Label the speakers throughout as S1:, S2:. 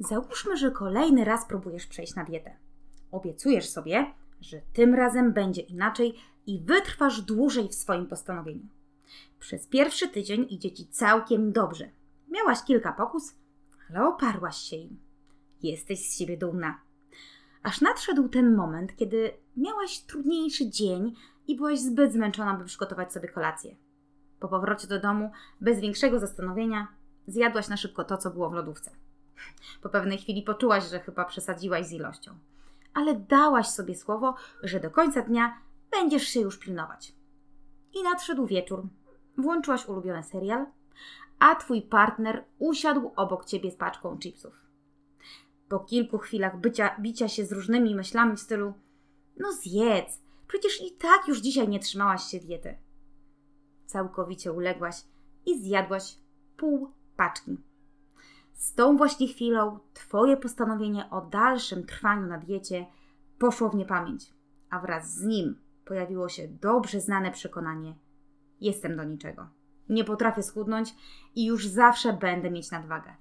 S1: Załóżmy, że kolejny raz próbujesz przejść na dietę. Obiecujesz sobie, że tym razem będzie inaczej i wytrwasz dłużej w swoim postanowieniu. Przez pierwszy tydzień idzie ci całkiem dobrze. Miałaś kilka pokus, ale oparłaś się im. Jesteś z siebie dumna. Aż nadszedł ten moment, kiedy miałaś trudniejszy dzień i byłaś zbyt zmęczona, by przygotować sobie kolację. Po powrocie do domu, bez większego zastanowienia, zjadłaś na szybko to, co było w lodówce. Po pewnej chwili poczułaś, że chyba przesadziłaś z ilością, ale dałaś sobie słowo, że do końca dnia będziesz się już pilnować. I nadszedł wieczór. Włączyłaś ulubiony serial, a twój partner usiadł obok ciebie z paczką chipsów. Po kilku chwilach bycia, bicia się z różnymi myślami w stylu: No zjedz, przecież i tak już dzisiaj nie trzymałaś się diety. Całkowicie uległaś i zjadłaś pół paczki. Z tą właśnie chwilą Twoje postanowienie o dalszym trwaniu na diecie poszło w niepamięć, a wraz z nim pojawiło się dobrze znane przekonanie: jestem do niczego. Nie potrafię schudnąć i już zawsze będę mieć nadwagę.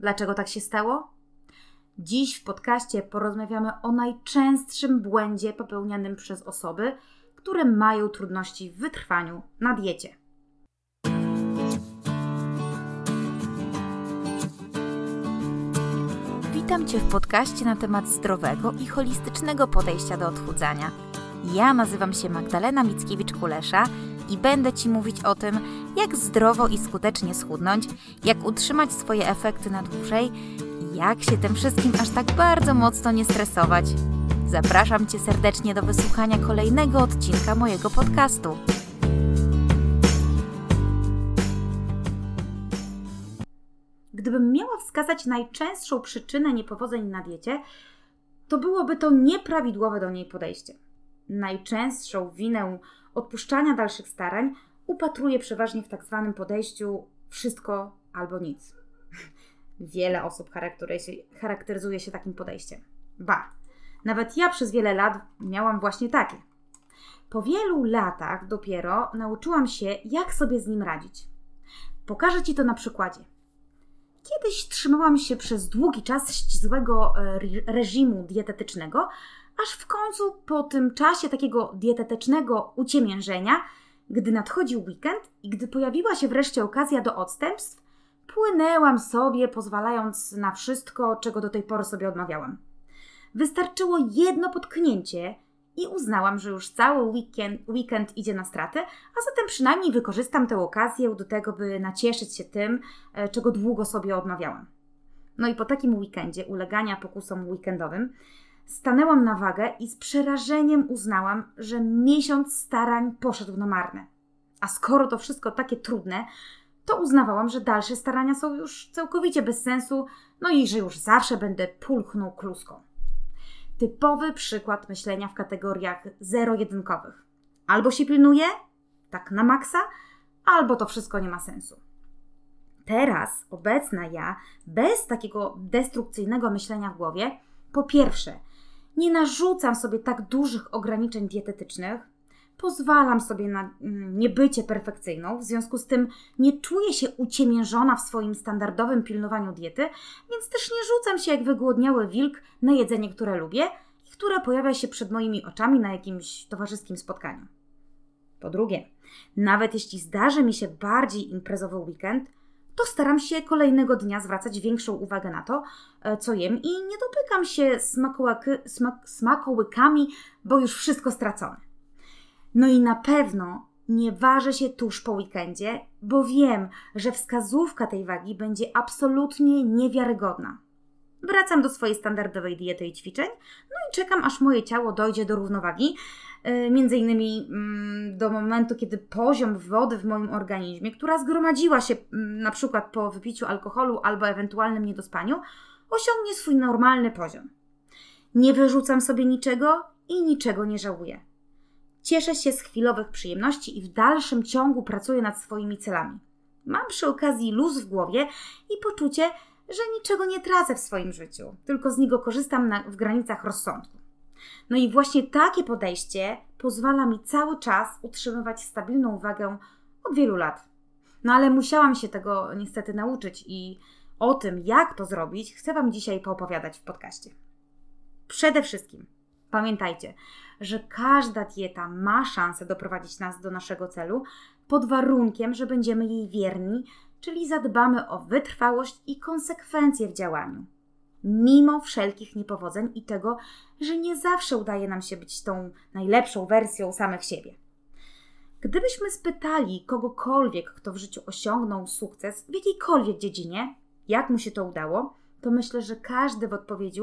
S1: Dlaczego tak się stało? Dziś w podcaście porozmawiamy o najczęstszym błędzie popełnianym przez osoby, które mają trudności w wytrwaniu na diecie. Witam Cię w podcaście na temat zdrowego i holistycznego podejścia do odchudzania. Ja nazywam się Magdalena Mickiewicz-Kulesza i będę Ci mówić o tym, jak zdrowo i skutecznie schudnąć, jak utrzymać swoje efekty na dłużej i jak się tym wszystkim aż tak bardzo mocno nie stresować. Zapraszam Cię serdecznie do wysłuchania kolejnego odcinka mojego podcastu. Gdybym miała wskazać najczęstszą przyczynę niepowodzeń na diecie, to byłoby to nieprawidłowe do niej podejście. Najczęstszą winę odpuszczania dalszych starań upatruję przeważnie w tak zwanym podejściu wszystko albo nic. Wiele osób charakteryzuje się takim podejściem. Ba, nawet ja przez wiele lat miałam właśnie takie. Po wielu latach dopiero nauczyłam się, jak sobie z nim radzić. Pokażę Ci to na przykładzie. Kiedyś trzymałam się przez długi czas ścisłego e, reżimu dietetycznego, aż w końcu po tym czasie takiego dietetycznego uciemiężenia, gdy nadchodził weekend i gdy pojawiła się wreszcie okazja do odstępstw, płynęłam sobie, pozwalając na wszystko, czego do tej pory sobie odmawiałam. Wystarczyło jedno potknięcie i uznałam, że już cały weekend, weekend idzie na straty, a zatem przynajmniej wykorzystam tę okazję do tego, by nacieszyć się tym, e, czego długo sobie odmawiałam. No i po takim weekendzie ulegania pokusom weekendowym stanęłam na wagę i z przerażeniem uznałam, że miesiąc starań poszedł na marne. A skoro to wszystko takie trudne, to uznawałam, że dalsze starania są już całkowicie bez sensu, no i że już zawsze będę pulchnął kluską typowy przykład myślenia w kategoriach zero-jedynkowych. Albo się pilnuje, tak na maksa, albo to wszystko nie ma sensu. Teraz, obecna ja, bez takiego destrukcyjnego myślenia w głowie, po pierwsze, nie narzucam sobie tak dużych ograniczeń dietetycznych, pozwalam sobie na mm, niebycie perfekcyjną, w związku z tym nie czuję się uciemiężona w swoim standardowym pilnowaniu diety, więc też nie rzucam się jak wygłodniały wilk na jedzenie, które lubię i które pojawia się przed moimi oczami na jakimś towarzyskim spotkaniu. Po drugie, nawet jeśli zdarzy mi się bardziej imprezowy weekend, to staram się kolejnego dnia zwracać większą uwagę na to, e, co jem i nie dopykam się smak smakołykami, bo już wszystko stracone. No i na pewno nie ważę się tuż po weekendzie, bo wiem, że wskazówka tej wagi będzie absolutnie niewiarygodna. Wracam do swojej standardowej diety i ćwiczeń, no i czekam, aż moje ciało dojdzie do równowagi. Yy, między innymi yy, do momentu, kiedy poziom wody w moim organizmie, która zgromadziła się yy, na przykład po wypiciu alkoholu albo ewentualnym niedospaniu, osiągnie swój normalny poziom. Nie wyrzucam sobie niczego i niczego nie żałuję. Cieszę się z chwilowych przyjemności i w dalszym ciągu pracuję nad swoimi celami. Mam przy okazji luz w głowie i poczucie, że niczego nie tracę w swoim życiu, tylko z niego korzystam na, w granicach rozsądku. No i właśnie takie podejście pozwala mi cały czas utrzymywać stabilną wagę od wielu lat. No ale musiałam się tego niestety nauczyć i O tym, jak to zrobić, chcę Wam dzisiaj poopowiadać w podcaście. Przede wszystkim pamiętajcie, że każda dieta ma szansę doprowadzić nas do naszego celu pod warunkiem, że będziemy jej wierni, czyli zadbamy o wytrwałość i konsekwencje w działaniu. Mimo wszelkich niepowodzeń i tego, że nie zawsze udaje nam się być tą najlepszą wersją samych siebie. Gdybyśmy spytali kogokolwiek, kto w życiu osiągnął sukces w jakiejkolwiek dziedzinie, jak mu się to udało, to myślę, że każdy w odpowiedzi,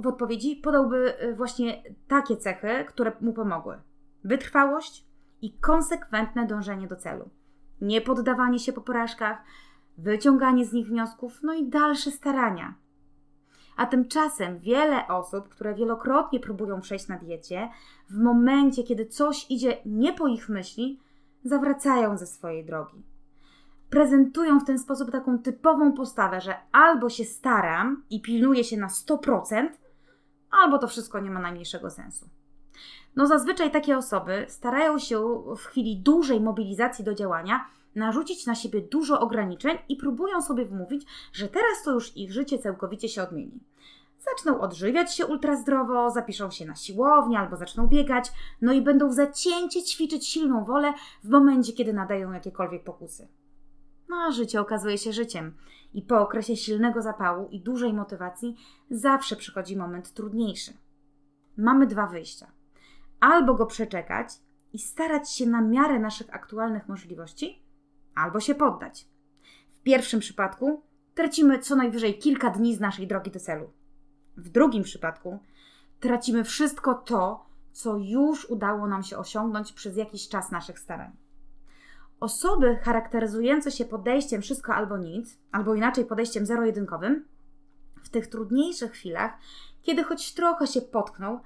S1: w odpowiedzi podałby y, właśnie takie cechy, które mu pomogły: wytrwałość i konsekwentne dążenie do celu, nie poddawanie się po porażkach, wyciąganie z nich wniosków, no i dalsze starania. A tymczasem wiele osób, które wielokrotnie próbują przejść na diecie, w momencie, kiedy coś idzie nie po ich myśli, zawracają ze swojej drogi. Prezentują w ten sposób taką typową postawę, że albo się staram i pilnuję się na 100%, albo to wszystko nie ma najmniejszego sensu. No zazwyczaj takie osoby starają się w chwili dużej mobilizacji do działania narzucić na siebie dużo ograniczeń i próbują sobie wmówić, że teraz to już ich życie całkowicie się odmieni. Zaczną odżywiać się ultrazdrowo, zapiszą się na siłownię albo zaczną biegać, no i będą zacięcie ćwiczyć silną wolę w momencie, kiedy nadają jakiekolwiek pokusy. No a życie okazuje się życiem i po okresie silnego zapału i dużej motywacji zawsze przychodzi moment trudniejszy. Mamy dwa wyjścia. Albo go przeczekać i starać się na miarę naszych aktualnych możliwości, albo się poddać. W pierwszym przypadku tracimy co najwyżej kilka dni z naszej drogi do celu. W drugim przypadku tracimy wszystko to, co już udało nam się osiągnąć przez jakiś czas naszych starań. Osoby charakteryzujące się podejściem wszystko albo nic, albo inaczej podejściem zero-jedynkowym, w tych trudniejszych chwilach, kiedy choć trochę się potkną,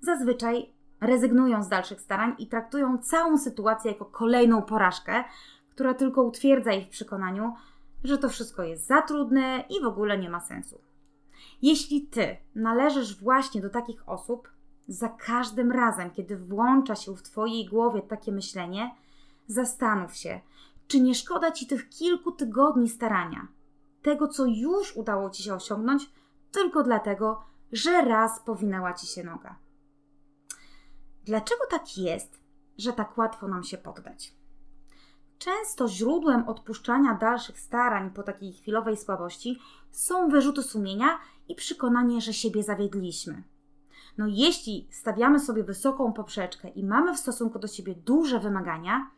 S1: zazwyczaj rezygnują z dalszych starań i traktują całą sytuację jako kolejną porażkę, która tylko utwierdza ich w przekonaniu, że to wszystko jest za trudne i w ogóle nie ma sensu. Jeśli ty należysz właśnie do takich osób, za każdym razem, kiedy włącza się w twojej głowie takie myślenie, zastanów się, czy nie szkoda ci tych kilku tygodni starania, tego, co już udało ci się osiągnąć, tylko dlatego, że raz powinęła ci się noga. Dlaczego tak jest, że tak łatwo nam się poddać? Często źródłem odpuszczania dalszych starań po takiej chwilowej słabości są wyrzuty sumienia i przekonanie, że siebie zawiedliśmy. No jeśli stawiamy sobie wysoką poprzeczkę i mamy w stosunku do siebie duże wymagania,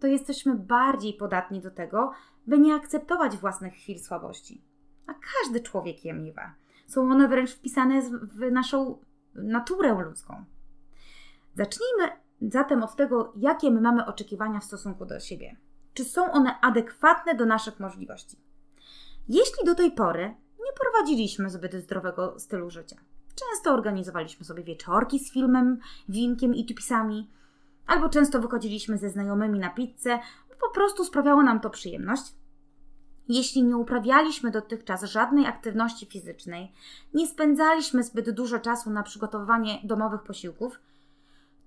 S1: to jesteśmy bardziej podatni do tego, by nie akceptować własnych chwil słabości. A każdy człowiek je miewa. Są one wręcz wpisane w naszą naturę ludzką. Zacznijmy zatem od tego, jakie my mamy oczekiwania w stosunku do siebie czy są one adekwatne do naszych możliwości. Jeśli do tej pory nie prowadziliśmy zbyt zdrowego stylu życia, często organizowaliśmy sobie wieczorki z filmem, winkiem i tupisami, albo często wychodziliśmy ze znajomymi na pizzę, po prostu sprawiało nam to przyjemność. Jeśli nie uprawialiśmy dotychczas żadnej aktywności fizycznej, nie spędzaliśmy zbyt dużo czasu na przygotowywanie domowych posiłków,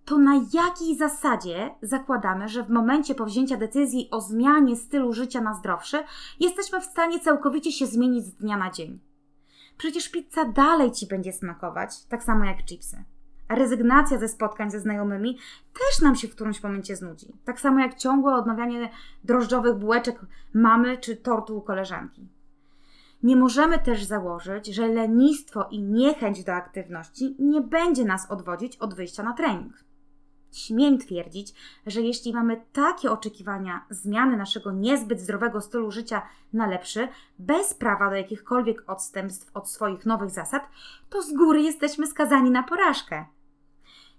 S1: to na jakiej zasadzie zakładamy, że w momencie powzięcia decyzji o zmianie stylu życia na zdrowszy, jesteśmy w stanie całkowicie się zmienić z dnia na dzień? Przecież pizza dalej ci będzie smakować, tak samo jak chipsy. Rezygnacja ze spotkań ze znajomymi też nam się w którymś momencie znudzi. Tak samo jak ciągłe odnawianie drożdżowych bułeczek mamy czy tortu u koleżanki. Nie możemy też założyć, że lenistwo i niechęć do aktywności nie będzie nas odwodzić od wyjścia na trening śmiem twierdzić, że jeśli mamy takie oczekiwania zmiany naszego niezbyt zdrowego stylu życia na lepszy, bez prawa do jakichkolwiek odstępstw od swoich nowych zasad, to z góry jesteśmy skazani na porażkę.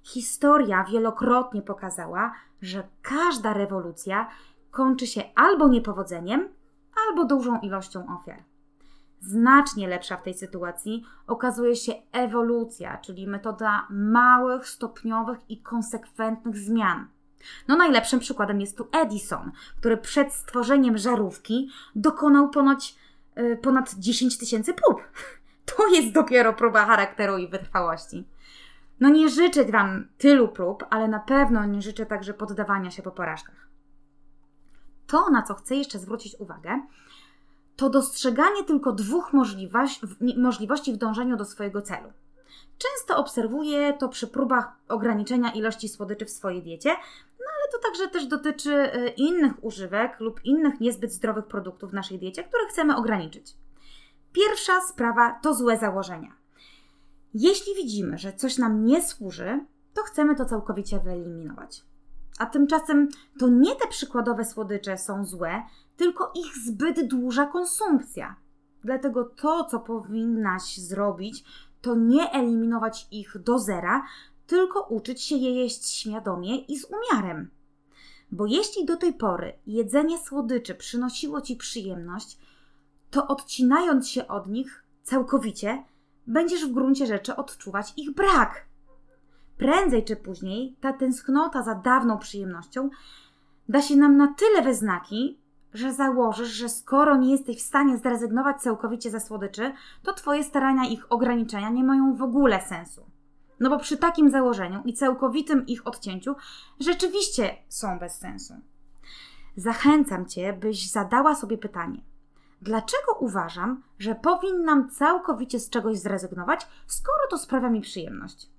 S1: Historia wielokrotnie pokazała, że każda rewolucja kończy się albo niepowodzeniem, albo dużą ilością ofiar. Znacznie lepsza w tej sytuacji okazuje się ewolucja, czyli metoda małych, stopniowych i konsekwentnych zmian. No najlepszym przykładem jest tu Edison, który przed stworzeniem żarówki dokonał ponoć, yy, ponad 10 tysięcy prób. To jest dopiero próba charakteru i wytrwałości. No nie życzę Wam tylu prób, ale na pewno nie życzę także poddawania się po porażkach. To, na co chcę jeszcze zwrócić uwagę, to dostrzeganie tylko dwóch możliwości w dążeniu do swojego celu. Często obserwuję to przy próbach ograniczenia ilości słodyczy w swojej diecie, no ale to także też dotyczy e, innych używek lub innych niezbyt zdrowych produktów w naszej diecie, które chcemy ograniczyć. Pierwsza sprawa to złe założenia. Jeśli widzimy, że coś nam nie służy, to chcemy to całkowicie wyeliminować. A tymczasem to nie te przykładowe słodycze są złe, tylko ich zbyt duża konsumpcja. Dlatego to, co powinnaś zrobić, to nie eliminować ich do zera, tylko uczyć się je jeść świadomie i z umiarem. Bo jeśli do tej pory jedzenie słodyczy przynosiło ci przyjemność, to odcinając się od nich całkowicie, będziesz w gruncie rzeczy odczuwać ich brak. Prędzej czy później ta tęsknota za dawną przyjemnością da się nam na tyle we znaki, że założysz, że skoro nie jesteś w stanie zrezygnować całkowicie ze słodyczy, to Twoje starania ich ograniczenia nie mają w ogóle sensu. No bo przy takim założeniu i całkowitym ich odcięciu rzeczywiście są bez sensu. Zachęcam Cię, byś zadała sobie pytanie: dlaczego uważam, że powinnam całkowicie z czegoś zrezygnować, skoro to sprawia mi przyjemność?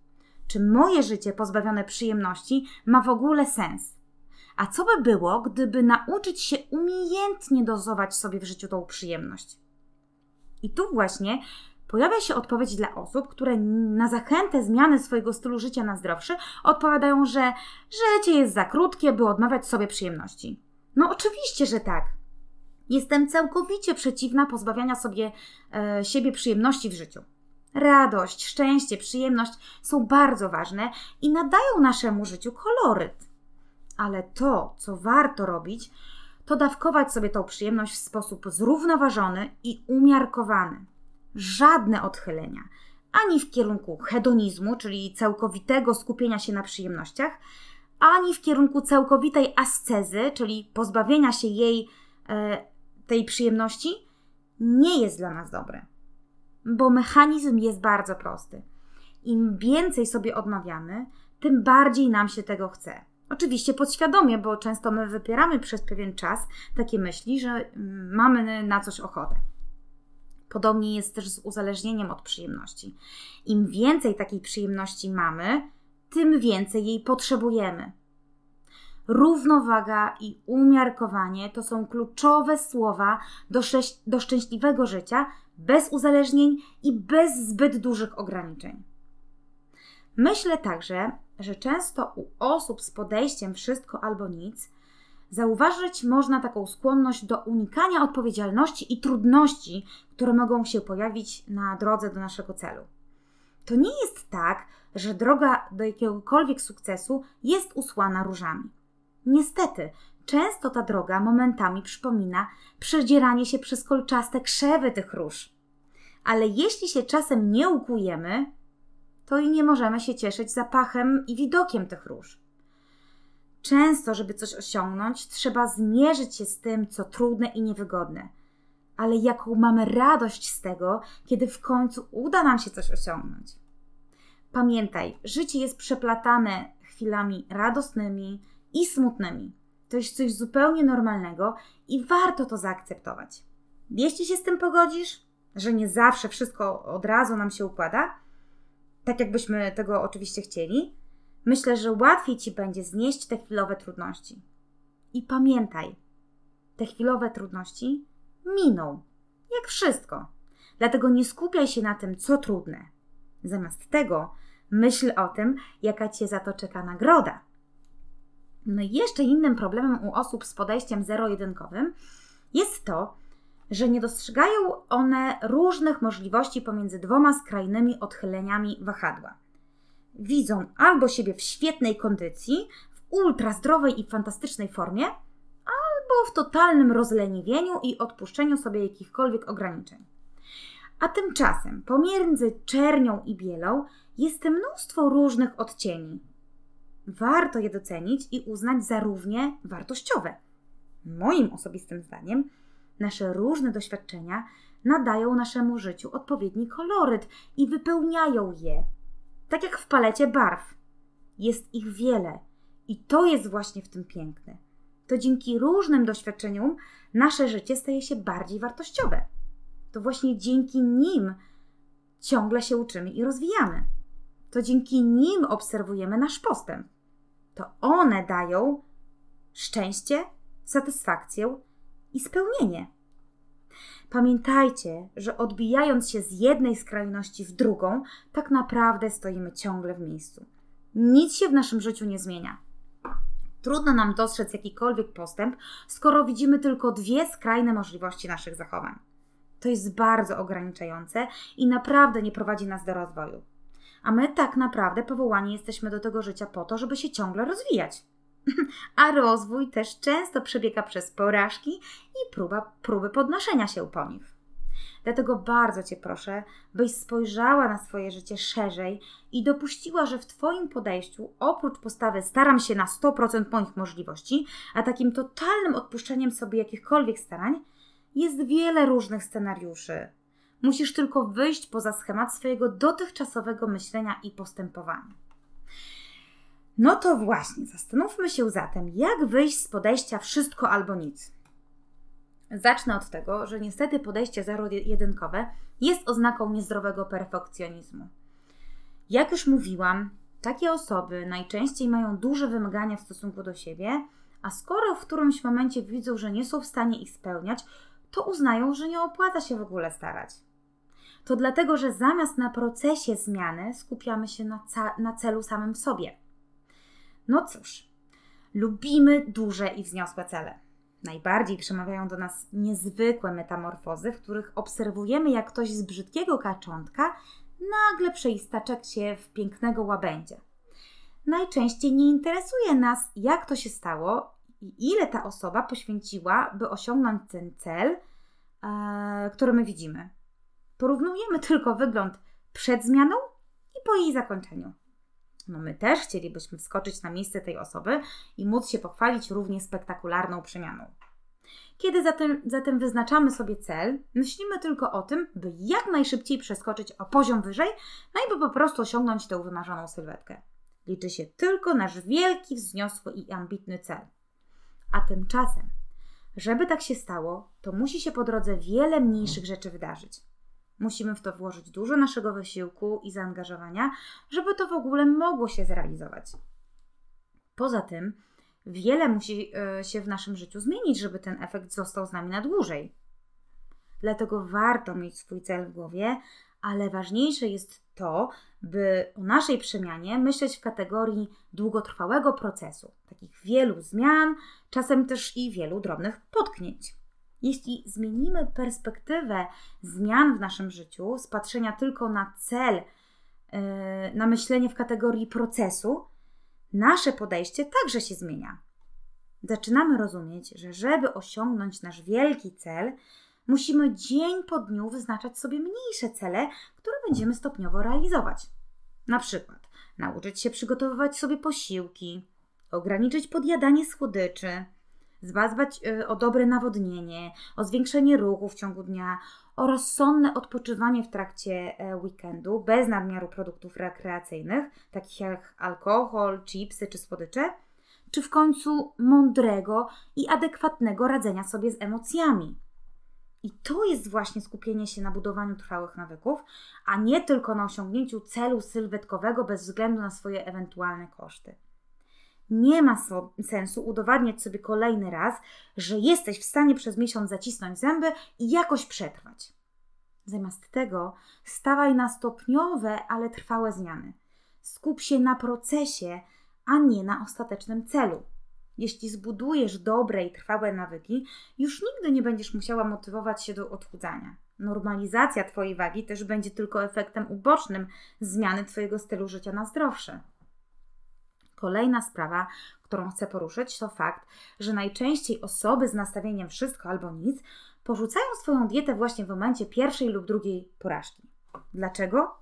S1: Czy moje życie pozbawione przyjemności ma w ogóle sens? A co by było, gdyby nauczyć się umiejętnie dozować sobie w życiu tą przyjemność? I tu właśnie pojawia się odpowiedź dla osób, które na zachętę zmiany swojego stylu życia na zdrowszy odpowiadają, że życie jest za krótkie, by odmawiać sobie przyjemności. No oczywiście, że tak. Jestem całkowicie przeciwna pozbawiania sobie e, siebie przyjemności w życiu. Radość, szczęście, przyjemność są bardzo ważne i nadają naszemu życiu koloryt. Ale to, co warto robić, to dawkować sobie tą przyjemność w sposób zrównoważony i umiarkowany. Żadne odchylenia, ani w kierunku hedonizmu, czyli całkowitego skupienia się na przyjemnościach, ani w kierunku całkowitej ascezy, czyli pozbawienia się jej e, tej przyjemności, nie jest dla nas dobre. Bo mechanizm jest bardzo prosty. Im więcej sobie odmawiamy, tym bardziej nam się tego chce. Oczywiście podświadomie, bo często my wypieramy przez pewien czas takie myśli, że mm, mamy na coś ochotę. Podobnie jest też z uzależnieniem od przyjemności. Im więcej takiej przyjemności mamy, tym więcej jej potrzebujemy. Równowaga i umiarkowanie to są kluczowe słowa do, do szczęśliwego życia, bez uzależnień i bez zbyt dużych ograniczeń. Myślę także, że często u osób z podejściem wszystko albo nic zauważyć można taką skłonność do unikania odpowiedzialności i trudności, które mogą się pojawić na drodze do naszego celu. To nie jest tak, że droga do jakiegokolwiek sukcesu jest usłana różami. Niestety, często ta droga momentami przypomina przedzieranie się przez kolczaste krzewy tych róż. Ale jeśli się czasem nie ukujemy, to i nie możemy się cieszyć zapachem i widokiem tych róż. Często, żeby coś osiągnąć, trzeba zmierzyć się z tym, co trudne i niewygodne. Ale jaką mamy radość z tego, kiedy w końcu uda nam się coś osiągnąć. Pamiętaj, życie jest przeplatane chwilami radosnymi i smutnymi. To jest coś zupełnie normalnego i warto to zaakceptować. Jeśli się z tym pogodzisz, że nie zawsze wszystko od razu nam się układa, tak jakbyśmy tego oczywiście chcieli, myślę, że łatwiej ci będzie znieść te chwilowe trudności. I pamiętaj, te chwilowe trudności miną, jak wszystko. Dlatego nie skupiaj się na tym, co trudne. Zamiast tego myśl o tym, jaka cię za to czeka nagroda. No i jeszcze innym problemem u osób z podejściem zero-jedynkowym jest to, że nie dostrzegają one różnych możliwości pomiędzy dwoma skrajnymi odchyleniami wahadła. Widzą albo siebie w świetnej kondycji, w ultra zdrowej i fantastycznej formie, albo w totalnym rozleniwieniu i odpuszczeniu sobie jakichkolwiek ograniczeń. A tymczasem pomiędzy czernią i bielą jest mnóstwo różnych odcieni. Warto je docenić i uznać za równie wartościowe. Moim osobistym zdaniem Nasze różne doświadczenia nadają naszemu życiu odpowiedni koloryt i wypełniają je. Tak jak w palecie barw. Jest ich wiele i to jest właśnie w tym piękne. To dzięki różnym doświadczeniom nasze życie staje się bardziej wartościowe. To właśnie dzięki nim ciągle się uczymy i rozwijamy. To dzięki nim obserwujemy nasz postęp. To one dają szczęście, satysfakcję i spełnienie. Pamiętajcie, że odbijając się z jednej skrajności w drugą, tak naprawdę stoimy ciągle w miejscu. Nic się w naszym życiu nie zmienia. Trudno nam dostrzec jakikolwiek postęp, skoro widzimy tylko dwie skrajne możliwości naszych zachowań. To jest bardzo ograniczające i naprawdę nie prowadzi nas do rozwoju. A my tak naprawdę powołani jesteśmy do tego życia po to, żeby się ciągle rozwijać. A rozwój też często przebiega przez porażki i próba, próby podnoszenia się po nich. Dlatego bardzo Cię proszę, byś spojrzała na swoje życie szerzej i dopuściła, że w Twoim podejściu, oprócz postawy staram się na 100% moich możliwości, a takim totalnym odpuszczeniem sobie jakichkolwiek starań, jest wiele różnych scenariuszy. Musisz tylko wyjść poza schemat swojego dotychczasowego myślenia i postępowania. No to właśnie, zastanówmy się zatem, jak wyjść z podejścia wszystko albo nic. Zacznę od tego, że niestety podejście zero-jedynkowe jest oznaką niezdrowego perfekcjonizmu. Jak już mówiłam, takie osoby najczęściej mają duże wymagania w stosunku do siebie, a skoro w którymś momencie widzą, że nie są w stanie ich spełniać, to uznają, że nie opłaca się w ogóle starać. To dlatego, że zamiast na procesie zmiany skupiamy się na, na celu samym sobie. No cóż, lubimy duże i wzniosłe cele. Najbardziej przemawiają do nas niezwykłe metamorfozy, w których obserwujemy, jak ktoś z brzydkiego kaczątka nagle przeistaczek się w pięknego łabędzia. Najczęściej nie interesuje nas, jak to się stało i ile ta osoba poświęciła, by osiągnąć ten cel, e, który my widzimy. Porównujemy tylko wygląd przed zmianą i po jej zakończeniu. No my też chcielibyśmy wskoczyć na miejsce tej osoby i móc się pochwalić równie spektakularną przemianą. Kiedy zatem, zatem wyznaczamy sobie cel, myślimy tylko o tym, by jak najszybciej przeskoczyć o poziom wyżej, no i by po prostu osiągnąć tę wymarzoną sylwetkę. Liczy się tylko nasz wielki, wzniosły i ambitny cel. A tymczasem, żeby tak się stało, to musi się po drodze wiele mniejszych rzeczy wydarzyć. Musimy w to włożyć dużo naszego wysiłku i zaangażowania, żeby to w ogóle mogło się zrealizować. Poza tym, wiele musi e, się w naszym życiu zmienić, żeby ten efekt został z nami na dłużej. Dlatego warto mieć swój cel w głowie, ale ważniejsze jest to, by o naszej przemianie myśleć w kategorii długotrwałego procesu, takich wielu zmian, czasem też i wielu drobnych potknięć. Jeśli zmienimy perspektywę zmian w naszym życiu, z patrzenia tylko na cel, e, na myślenie w kategorii procesu, nasze podejście także się zmienia. Zaczynamy rozumieć, że żeby osiągnąć nasz wielki cel, musimy dzień po dniu wyznaczać sobie mniejsze cele, które będziemy stopniowo realizować. Na przykład nauczyć się przygotowywać sobie posiłki, ograniczyć podjadanie słodyczy, zadbać y, o dobre nawodnienie, o zwiększenie ruchu w ciągu dnia, o rozsądne odpoczywanie w trakcie e, weekendu bez nadmiaru produktów rekreacyjnych, takich jak alkohol, chipsy czy słodycze, czy w końcu mądrego i adekwatnego radzenia sobie z emocjami. I to jest właśnie skupienie się na budowaniu trwałych nawyków, a nie tylko na osiągnięciu celu sylwetkowego bez względu na swoje ewentualne koszty. Nie ma so sensu udowadniać sobie kolejny raz, że jesteś w stanie przez miesiąc zacisnąć zęby i jakoś przetrwać. Zamiast tego stawaj na stopniowe, ale trwałe zmiany. Skup się na procesie, a nie na ostatecznym celu. Jeśli zbudujesz dobre i trwałe nawyki, już nigdy nie będziesz musiała motywować się do odchudzania. Normalizacja Twojej wagi też będzie tylko efektem ubocznym zmiany Twojego stylu życia na zdrowsze. Kolejna sprawa, którą chcę poruszyć, to fakt, że najczęściej osoby z nastawieniem wszystko albo nic porzucają swoją dietę właśnie w momencie pierwszej lub drugiej porażki. Dlaczego?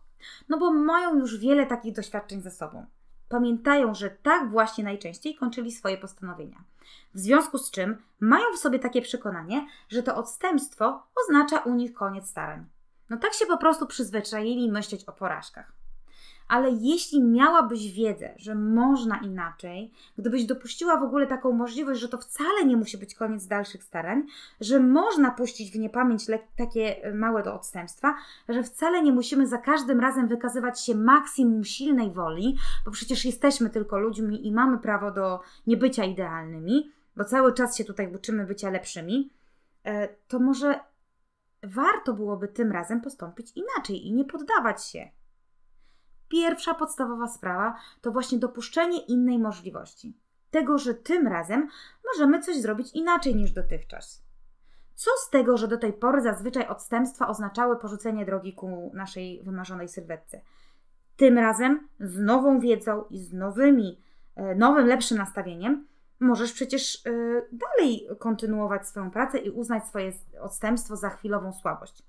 S1: No bo mają już wiele takich doświadczeń ze sobą. Pamiętają, że tak właśnie najczęściej kończyli swoje postanowienia. W związku z czym mają w sobie takie przekonanie, że to odstępstwo oznacza u nich koniec starań. No tak się po prostu przyzwyczaili myśleć o porażkach. Ale jeśli miałabyś wiedzę, że można inaczej, gdybyś dopuściła w ogóle taką możliwość, że to wcale nie musi być koniec dalszych starań, że można puścić w niepamięć takie e, małe do odstępstwa, że wcale nie musimy za każdym razem wykazywać się maksimum silnej woli, bo przecież jesteśmy tylko ludźmi i mamy prawo do niebycia idealnymi, bo cały czas się tutaj uczymy bycia lepszymi, e, to może warto byłoby tym razem postąpić inaczej i nie poddawać się. Pierwsza podstawowa sprawa to właśnie dopuszczenie innej możliwości. Tego, że tym razem możemy coś zrobić inaczej niż dotychczas. Co z tego, że do tej pory zazwyczaj odstępstwa oznaczały porzucenie drogi ku naszej wymarzonej sylwetce? Tym razem z nową wiedzą i z nowymi, e, nowym, lepszym nastawieniem możesz przecież e, dalej kontynuować swoją pracę i uznać swoje odstępstwo za chwilową słabość.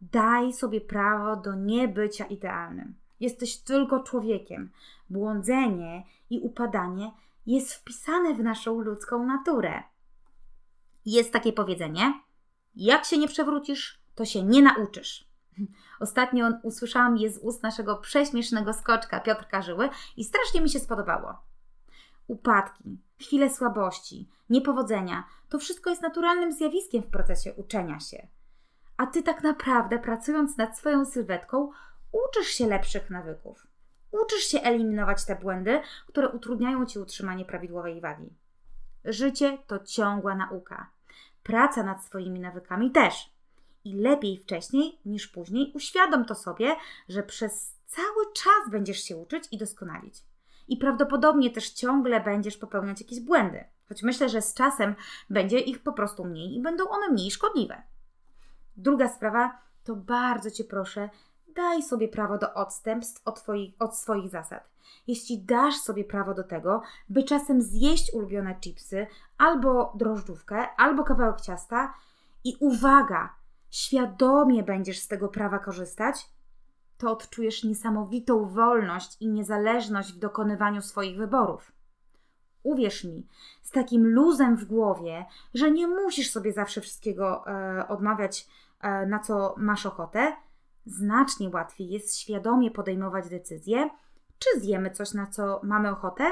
S1: Daj sobie prawo do niebycia idealnym. Jesteś tylko człowiekiem. Błądzenie i upadanie jest wpisane w naszą ludzką naturę. Jest takie powiedzenie: jak się nie przewrócisz, to się nie nauczysz. Ostatnio usłyszałam je z ust naszego prześmiesznego skoczka Piotrka Żyły i strasznie mi się spodobało. Upadki, chwile słabości, niepowodzenia to wszystko jest naturalnym zjawiskiem w procesie uczenia się. A ty tak naprawdę, pracując nad swoją sylwetką, uczysz się lepszych nawyków. Uczysz się eliminować te błędy, które utrudniają ci utrzymanie prawidłowej wagi. Życie to ciągła nauka. Praca nad swoimi nawykami też. I lepiej wcześniej niż później uświadom to sobie, że przez cały czas będziesz się uczyć i doskonalić. I prawdopodobnie też ciągle będziesz popełniać jakieś błędy. Choć myślę, że z czasem będzie ich po prostu mniej i będą one mniej szkodliwe. Druga sprawa to bardzo Cię proszę, daj sobie prawo do odstępstw od, twoich, od swoich zasad. Jeśli dasz sobie prawo do tego, by czasem zjeść ulubione chipsy, albo drożdżówkę, albo kawałek ciasta i uwaga, świadomie będziesz z tego prawa korzystać, to odczujesz niesamowitą wolność i niezależność w dokonywaniu swoich wyborów. Uwierz mi, z takim luzem w głowie, że nie musisz sobie zawsze wszystkiego e, odmawiać, e, na co masz ochotę, znacznie łatwiej jest świadomie podejmować decyzję, czy zjemy coś, na co mamy ochotę,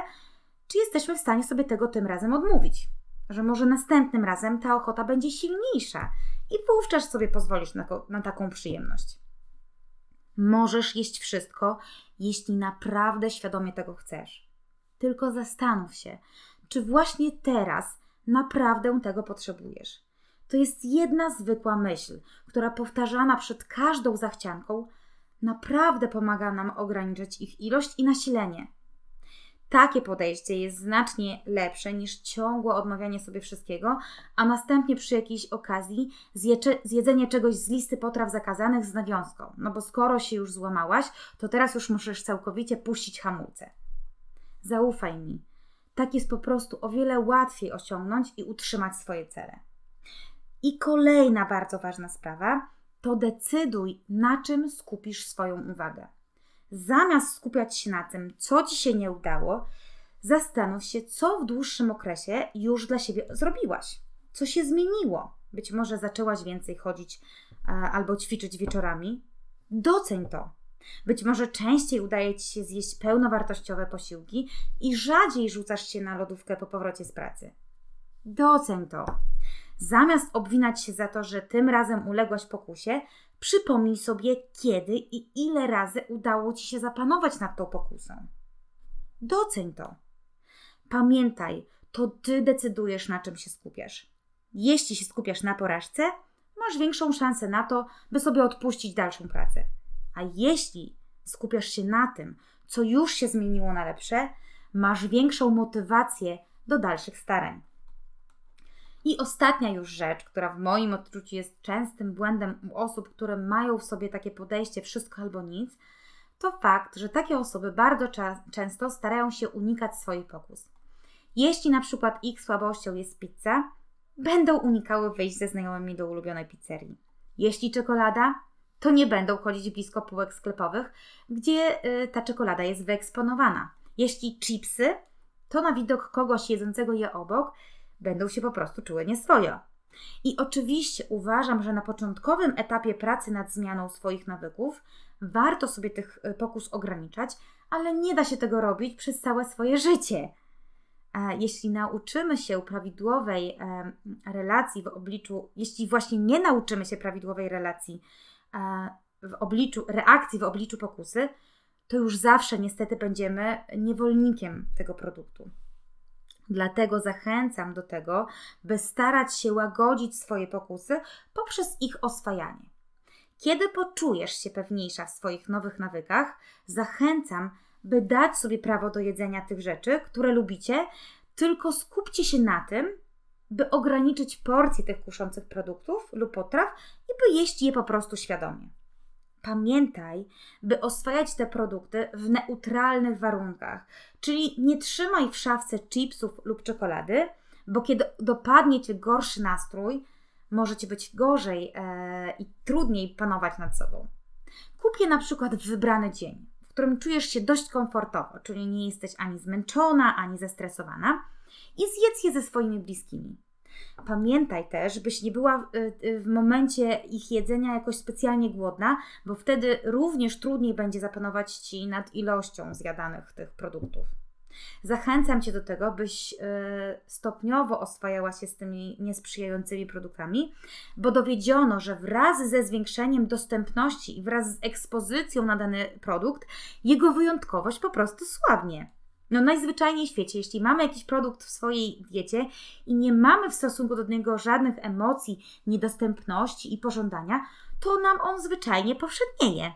S1: czy jesteśmy w stanie sobie tego tym razem odmówić. Że może następnym razem ta ochota będzie silniejsza i wówczas sobie pozwolisz na, na taką przyjemność. Możesz jeść wszystko, jeśli naprawdę świadomie tego chcesz. Tylko zastanów się, czy właśnie teraz naprawdę tego potrzebujesz. To jest jedna zwykła myśl, która powtarzana przed każdą zachcianką naprawdę pomaga nam ograniczyć ich ilość i nasilenie. Takie podejście jest znacznie lepsze niż ciągłe odmawianie sobie wszystkiego, a następnie przy jakiejś okazji zjedzenie czegoś z listy potraw zakazanych z nawiązką. No bo skoro się już złamałaś, to teraz już musisz całkowicie puścić hamulce. Zaufaj mi, tak jest po prostu o wiele łatwiej osiągnąć i utrzymać swoje cele. I kolejna bardzo ważna sprawa to decyduj, na czym skupisz swoją uwagę. Zamiast skupiać się na tym, co ci się nie udało, zastanów się, co w dłuższym okresie już dla siebie zrobiłaś. Co się zmieniło? Być może zaczęłaś więcej chodzić albo ćwiczyć wieczorami. Doceń to. Być może częściej udaje ci się zjeść pełnowartościowe posiłki i rzadziej rzucasz się na lodówkę po powrocie z pracy. Doceń to. Zamiast obwinać się za to, że tym razem uległaś pokusie, przypomnij sobie, kiedy i ile razy udało ci się zapanować nad tą pokusą. Doceń to. Pamiętaj, to ty decydujesz, na czym się skupiasz. Jeśli się skupiasz na porażce, masz większą szansę na to, by sobie odpuścić dalszą pracę. A jeśli skupiasz się na tym, co już się zmieniło na lepsze, masz większą motywację do dalszych starań. I ostatnia już rzecz, która w moim odczuciu jest częstym błędem u osób, które mają w sobie takie podejście wszystko albo nic, to fakt, że takie osoby bardzo często starają się unikać swoich pokus. Jeśli na przykład ich słabością jest pizza, będą unikały wyjść ze znajomymi do ulubionej pizzerii. Jeśli czekolada, to nie będą chodzić blisko półek sklepowych, gdzie y, ta czekolada jest wyeksponowana. Jeśli chipsy, to na widok kogoś jedzącego je obok będą się po prostu czuły nieswojo. I oczywiście uważam, że na początkowym etapie pracy nad zmianą swoich nawyków warto sobie tych e, pokus ograniczać, ale nie da się tego robić przez całe swoje życie. Jeśli nauczymy się prawidłowej relacji w obliczu, jeśli właśnie nie nauczymy się prawidłowej relacji w obliczu, reakcji w obliczu pokusy, to już zawsze niestety będziemy niewolnikiem tego produktu. Dlatego zachęcam do tego, by starać się łagodzić swoje pokusy poprzez ich oswajanie. Kiedy poczujesz się pewniejsza w swoich nowych nawykach, zachęcam, by dać sobie prawo do jedzenia tych rzeczy, które lubicie, tylko skupcie się na tym, by ograniczyć porcje tych kuszących produktów lub potraw i by jeść je po prostu świadomie. Pamiętaj, by oswajać te produkty w neutralnych warunkach, czyli nie trzymaj w szafce chipsów lub czekolady, bo kiedy dopadnie cię gorszy nastrój, może ci być gorzej e, i trudniej panować nad sobą. Kup je na przykład w wybrany dzień, w którym czujesz się dość komfortowo, czyli nie jesteś ani zmęczona, ani zestresowana i zjedz je ze swoimi bliskimi. Pamiętaj też, byś nie była y, y, w momencie ich jedzenia jakoś specjalnie głodna, bo wtedy również trudniej będzie zapanować ci nad ilością zjadanych tych produktów. Zachęcam Cię do tego, byś y, stopniowo oswajała się z tymi niesprzyjającymi produktami, bo dowiedziono, że wraz ze zwiększeniem dostępności i wraz z ekspozycją na dany produkt, jego wyjątkowość po prostu słabnie. No najzwyczajniej w świecie, jeśli mamy jakiś produkt w swojej diecie i nie mamy w stosunku do niego żadnych emocji, niedostępności i pożądania, to nam on zwyczajnie powszednieje.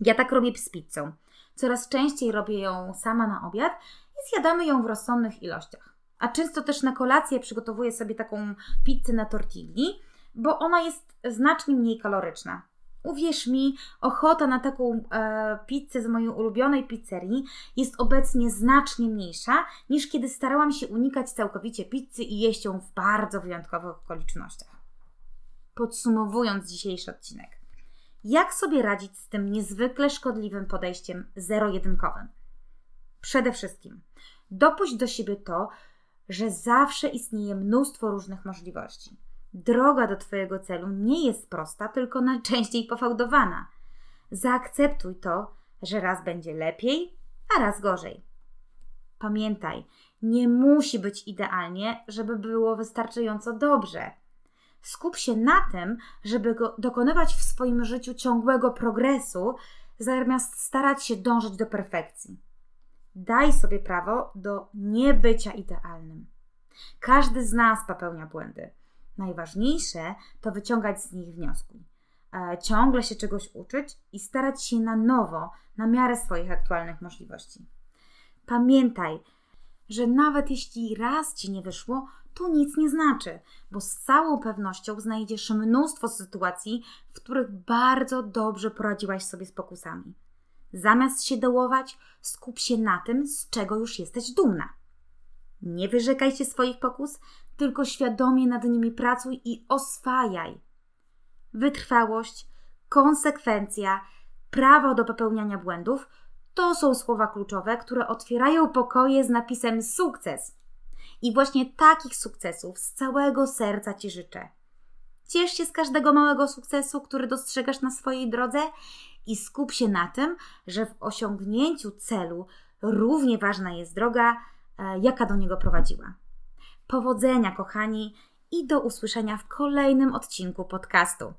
S1: Ja tak robię z pizzą. Coraz częściej robię ją sama na obiad i zjadamy ją w rozsądnych ilościach. A często też na kolację przygotowuję sobie taką pizzę na tortilli, bo ona jest znacznie mniej kaloryczna. Uwierz mi, ochota na taką e, pizzę z mojej ulubionej pizzerii jest obecnie znacznie mniejsza niż kiedy starałam się unikać całkowicie pizzy i jeść ją w bardzo wyjątkowych okolicznościach. Podsumowując dzisiejszy odcinek, jak sobie radzić z tym niezwykle szkodliwym podejściem zero-jedynkowym? Przede wszystkim, dopuść do siebie to, że zawsze istnieje mnóstwo różnych możliwości Droga do Twojego celu nie jest prosta, tylko najczęściej pofałdowana. Zaakceptuj to, że raz będzie lepiej, a raz gorzej. Pamiętaj, nie musi być idealnie, żeby było wystarczająco dobrze. Skup się na tym, żeby dokonywać w swoim życiu ciągłego progresu, zamiast starać się dążyć do perfekcji. Daj sobie prawo do niebycia idealnym. Każdy z nas popełnia błędy. Najważniejsze to wyciągać z nich wnioski, e, ciągle się czegoś uczyć i starać się na nowo, na miarę swoich aktualnych możliwości. Pamiętaj, że nawet jeśli raz ci nie wyszło, to nic nie znaczy, bo z całą pewnością znajdziesz mnóstwo sytuacji, w których bardzo dobrze poradziłaś sobie z pokusami. Zamiast się dołować, skup się na tym, z czego już jesteś dumna. Nie wyrzekaj się swoich pokus, tylko świadomie nad nimi pracuj i oswajaj. Wytrwałość, konsekwencja, prawo do popełniania błędów to są słowa kluczowe, które otwierają pokoje z napisem sukces. I właśnie takich sukcesów z całego serca Ci życzę. Ciesz się z każdego małego sukcesu, który dostrzegasz na swojej drodze i skup się na tym, że w osiągnięciu celu równie ważna jest droga, e, jaka do niego prowadziła. Powodzenia, kochani, i do usłyszenia w kolejnym odcinku podcastu.